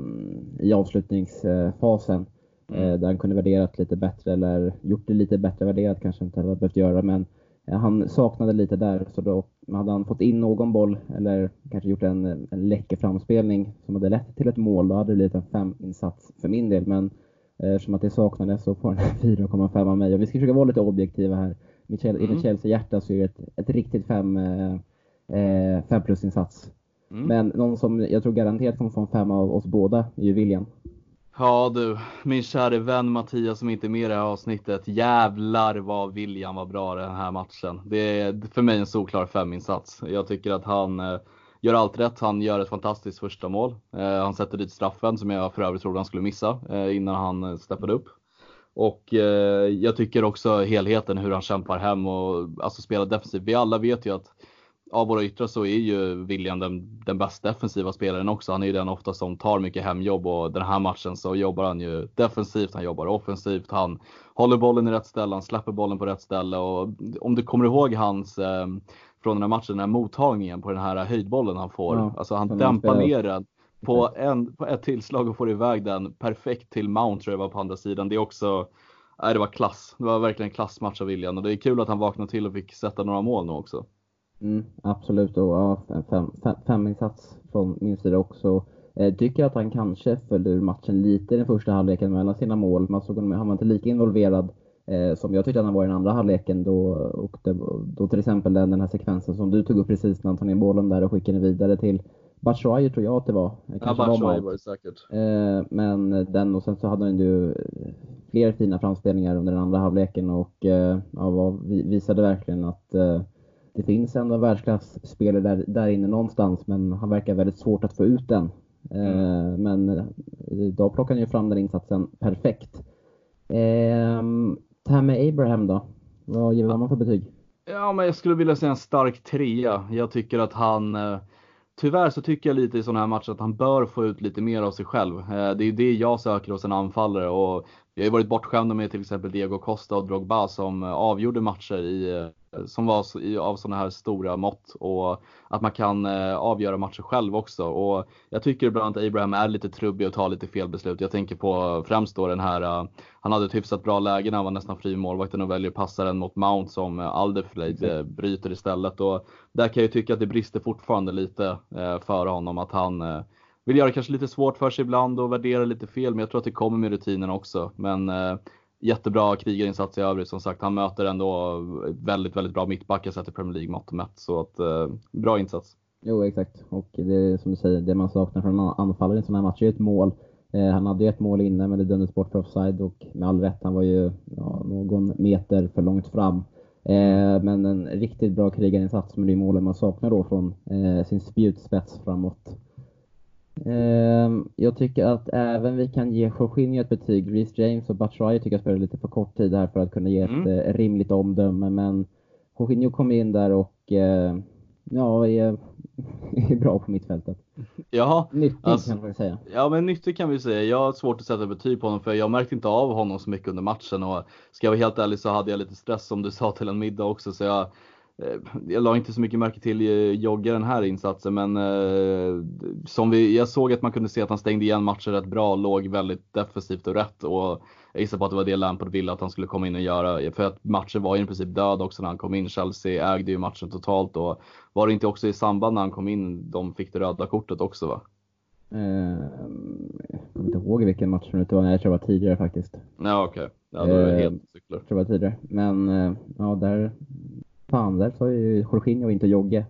i avslutningsfasen. Mm. Eh, där han kunde värderat lite bättre eller gjort det lite bättre värderat kanske inte hade behövt göra. Men han saknade lite där, så då hade han fått in någon boll eller kanske gjort en, en läcker framspelning som hade lett till ett mål, då hade det blivit en fem-insats för min del. Men eh, eftersom att det saknades så får den 4,5 av mig. Och vi ska försöka vara lite objektiva här. Michel, mm. I mitt Chelsea-hjärta så är det ett, ett riktigt 5 eh, eh plus-insats. Mm. Men någon som jag tror garanterat kommer få en femma av oss båda är ju William. Ja du, min käre vän Mattias som inte är med i det här avsnittet. Jävlar vad William var bra den här matchen. Det är för mig en solklar feminsats. Jag tycker att han eh, gör allt rätt. Han gör ett fantastiskt första mål. Eh, han sätter dit straffen som jag för övrigt trodde han skulle missa eh, innan han eh, steppade upp. Och eh, jag tycker också helheten hur han kämpar hem och alltså spelar defensivt. Vi alla vet ju att av våra yttrar så är ju William den, den bästa defensiva spelaren också. Han är ju den ofta som tar mycket hemjobb och den här matchen så jobbar han ju defensivt, han jobbar offensivt, han håller bollen i rätt ställe, han släpper bollen på rätt ställe och om du kommer ihåg hans eh, från den här matchen, den här mottagningen på den här höjdbollen han får. Ja, alltså han dämpar ner den på, en, på ett tillslag och får iväg den perfekt till Mount tror jag var på andra sidan. Det är också, nej det var klass. Det var verkligen en klassmatch av William och det är kul att han vaknade till och fick sätta några mål nu också. Mm, absolut och ja, fem, fem, fem insats från min sida också. Eh, tycker att han kanske föll ur matchen lite i den första halvleken mellan sina mål. Man såg honom, han var inte lika involverad eh, som jag tyckte han var i den andra halvleken då, och det, då till exempel den, den här sekvensen som du tog upp precis när han tar ner bollen där och skickade vidare till Batshuayi tror jag att det var. Kanske ja, Batshuayi var det säkert. Eh, men den och sen så hade han ju fler fina framspelningar under den andra halvleken och eh, ja, var, visade verkligen att eh, det finns ändå världsklasspelare där, där inne någonstans men han verkar väldigt svårt att få ut den. Mm. Men idag plockar han ju fram den insatsen perfekt. Eh, Tammy Abraham då? Vad ger man för betyg? Ja, men jag skulle vilja säga en stark trea. Jag tycker att han Tyvärr så tycker jag lite i sådana här matcher att han bör få ut lite mer av sig själv. Det är ju det jag söker hos en anfallare och vi har ju varit bortskämda med till exempel Diego Costa och Drogba som avgjorde matcher i som var av sådana här stora mått och att man kan eh, avgöra matcher själv också. Och jag tycker ibland att Abraham är lite trubbig och tar lite fel beslut. Jag tänker på främst då den här, uh, han hade ett hyfsat bra läge när han var nästan fri målvakten och väljer att passa den mot Mount som uh, Alderfleid uh, bryter istället. Och där kan jag tycka att det brister fortfarande lite för honom att han vill göra det kanske lite svårt för sig ibland och värdera lite fel, men jag tror att det kommer med rutinen också. Men jättebra krigarinsats i övrigt. Som sagt, han möter ändå väldigt, väldigt bra mittbackar sett i Premier League-mått mätt. Så att, eh, bra insats. Jo, exakt. Och det är som du säger, det man saknar från anfallare i en sån här match är ett mål. Eh, han hade ju ett mål inne, men det dömdes bort för offside och med all rätt, han var ju ja, någon meter för långt fram. Eh, men en riktigt bra krigarinsats, men det är målen man saknar då från eh, sin spjutspets framåt. Ehm, jag tycker att även vi kan ge Jorginho ett betyg. Reece James och Batshuayi tycker jag spelar lite för kort tid här för att kunna ge ett mm. Eh, rimligt omdöme. Men Jorginho kom in där och eh, ja, är, är bra på mittfältet. Ja, nyttig alltså, kan man säga. Ja, men nyttig kan vi säga. Jag har svårt att sätta betyg på honom för jag märkte inte av honom så mycket under matchen och ska jag vara helt ärlig så hade jag lite stress som du sa till en middag också så jag jag la inte så mycket märke till eh, Jogge den här insatsen men eh, som vi, jag såg att man kunde se att han stängde igen matchen rätt bra, låg väldigt defensivt och rätt och jag gissar på att det var det Lampard ville att han skulle komma in och göra. För att matchen var ju i princip död också när han kom in. Chelsea ägde ju matchen totalt och var det inte också i samband när han kom in de fick det röda kortet också va? Eh, jag kommer inte ihåg vilken match det var, jag tror det var tidigare faktiskt. Ja okej, okay. ja, då är det helt cyklar. Jag tror det var tidigare, men ja där Fan, där sa ju Jorginho inte Jogge.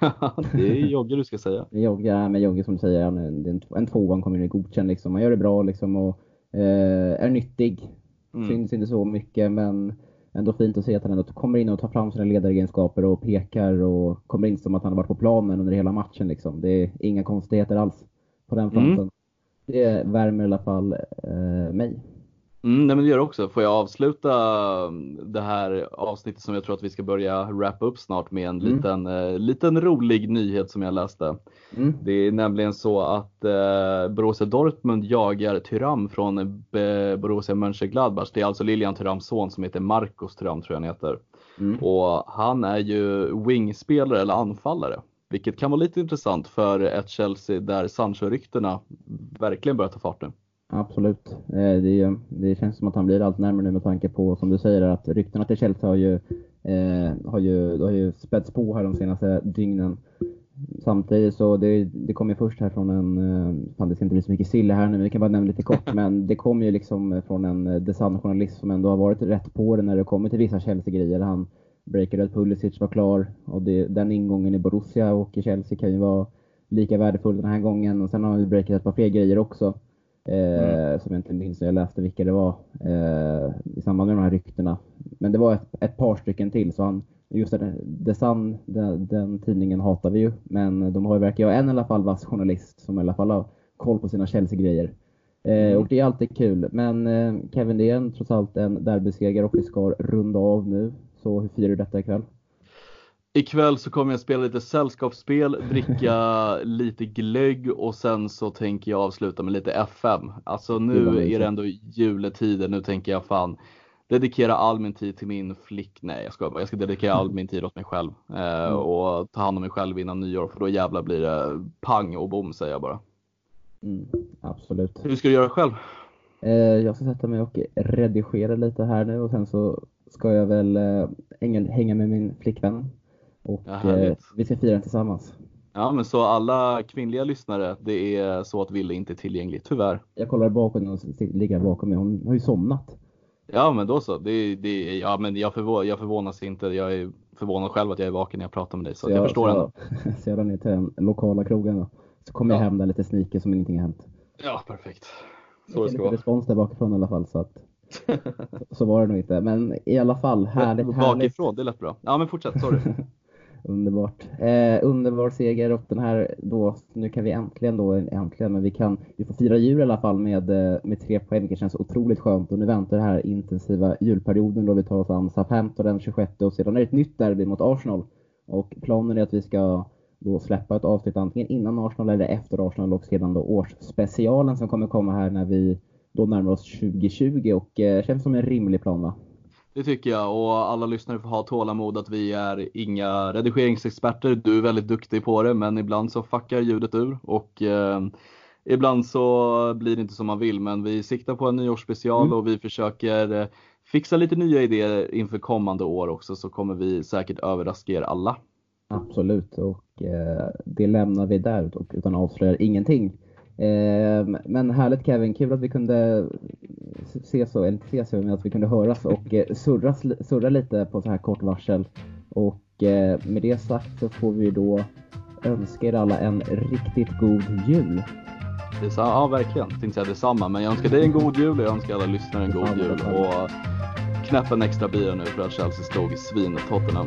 det är Jogge du ska säga. Jogge, ja, men Jogge som du säger, en, en tvåan kommer ju godkänd liksom. Han gör det bra liksom och eh, är nyttig. Mm. Syns inte så mycket men ändå fint att se att han ändå kommer in och tar fram sina ledaregenskaper och pekar och kommer in som att han har varit på planen under hela matchen liksom. Det är inga konstigheter alls på den fronten. Mm. Det värmer i alla fall eh, mig. Mm, nej men det gör det också. Får jag avsluta mm, det här avsnittet som jag tror att vi ska börja wrappa upp snart med en mm. liten, eh, liten rolig nyhet som jag läste. Mm. Det är nämligen så att eh, Borussia Dortmund jagar Tyram från eh, Borussia Mönchengladbach. Det är alltså Lilian Tyrams son som heter Marcos Tyram tror jag han heter. Mm. Och han är ju wingspelare eller anfallare. Vilket kan vara lite intressant för ett Chelsea där Sancho-ryktena verkligen börjar ta fart nu. Absolut. Eh, det, det, känns som att han blir allt närmare nu med tanke på, som du säger, att ryktena till Chelsea har ju, eh, har ju, har ju spätts på här de senaste dygnen. Samtidigt så, det, det kom ju först här från en, eh, fan det ska inte bli så mycket sille här nu, men vi kan bara nämna lite kort, men det kom ju liksom från en eh, designjournalist som ändå har varit rätt på det när det kommer till vissa Chelsea-grejer. Han breakade att Pulisic var klar och det, den ingången i Borussia och i Chelsea kan ju vara lika värdefull den här gången och sen har han ju breakat ett par fler grejer också. Mm. Eh, som jag inte minns när jag läste vilka det var eh, i samband med de här ryktena. Men det var ett, ett par stycken till. Så han, just det, The Sun, den, den, tidningen hatar vi ju. Men de har ju, verkar ju en i alla fall vass journalist som i alla fall har koll på sina Chelsea-grejer. Eh, mm. Och det är alltid kul. Men eh, Kevin, det är en, trots allt en derbyseger och vi ska runda av nu. Så hur firar du detta ikväll? Ikväll så kommer jag spela lite sällskapsspel, dricka lite glögg och sen så tänker jag avsluta med lite FM. Alltså nu är det ändå juletider, nu tänker jag fan dedikera all min tid till min flick. Nej jag ska bara, jag ska dedikera all min tid åt mig själv eh, mm. och ta hand om mig själv innan nyår för då jävlar blir det pang och bom säger jag bara. Mm, absolut. Hur ska du göra själv? Eh, jag ska sätta mig och redigera lite här nu och sen så ska jag väl eh, hänga med min flickvän och ja, eh, vi ska fira den tillsammans. Ja, men så alla kvinnliga lyssnare, det är så att Ville inte är tillgänglig, tyvärr. Jag kollar bakom och ligger bakom mig, hon har ju somnat. Ja, men då så. Det, det, ja, men jag, förvå, jag förvånas inte. Jag är förvånad själv att jag är vaken när jag pratar med dig, så, så jag, jag förstår henne. Så jag drar ner till den lokala krogen då. Så kommer ja. jag hem där lite sneaker som ingenting har hänt. Ja, perfekt. Så det ska vara. respons där bakifrån i alla fall. Så, att, så var det nog inte. Men i alla fall, härligt. Bakifrån, härligt. det lät bra. Ja, men fortsätt. Sorry. Underbart. Eh, underbar seger och den här då, nu kan vi äntligen då, äntligen, men vi kan, vi får fira jul i alla fall med, eh, med tre poäng, vilket känns otroligt skönt. Och nu väntar den här intensiva julperioden då vi tar oss an Southampton den 26 och sedan är det ett nytt derby mot Arsenal. Och planen är att vi ska då släppa ett avsnitt antingen innan Arsenal eller efter Arsenal och sedan då årsspecialen som kommer komma här när vi då närmar oss 2020 och eh, känns som en rimlig plan va? Det tycker jag och alla lyssnare får ha tålamod att vi är inga redigeringsexperter. Du är väldigt duktig på det men ibland så fuckar ljudet ur och eh, ibland så blir det inte som man vill men vi siktar på en nyårsspecial mm. och vi försöker eh, fixa lite nya idéer inför kommande år också så kommer vi säkert överraska er alla. Absolut och eh, det lämnar vi där utan avslöjar ingenting. Eh, men härligt Kevin, kul att vi kunde ses, eller inte ses, men att vi kunde höras och eh, surra, surra lite på så här kort varsel. Och eh, med det sagt så får vi då önska er alla en riktigt god jul. Detsamma, ja verkligen, jag tänkte säga detsamma, men jag önskar dig en god jul och jag önskar alla lyssnare en god jul. Och knäpp en extra bira nu för att Chelsea slog svin Tottenham.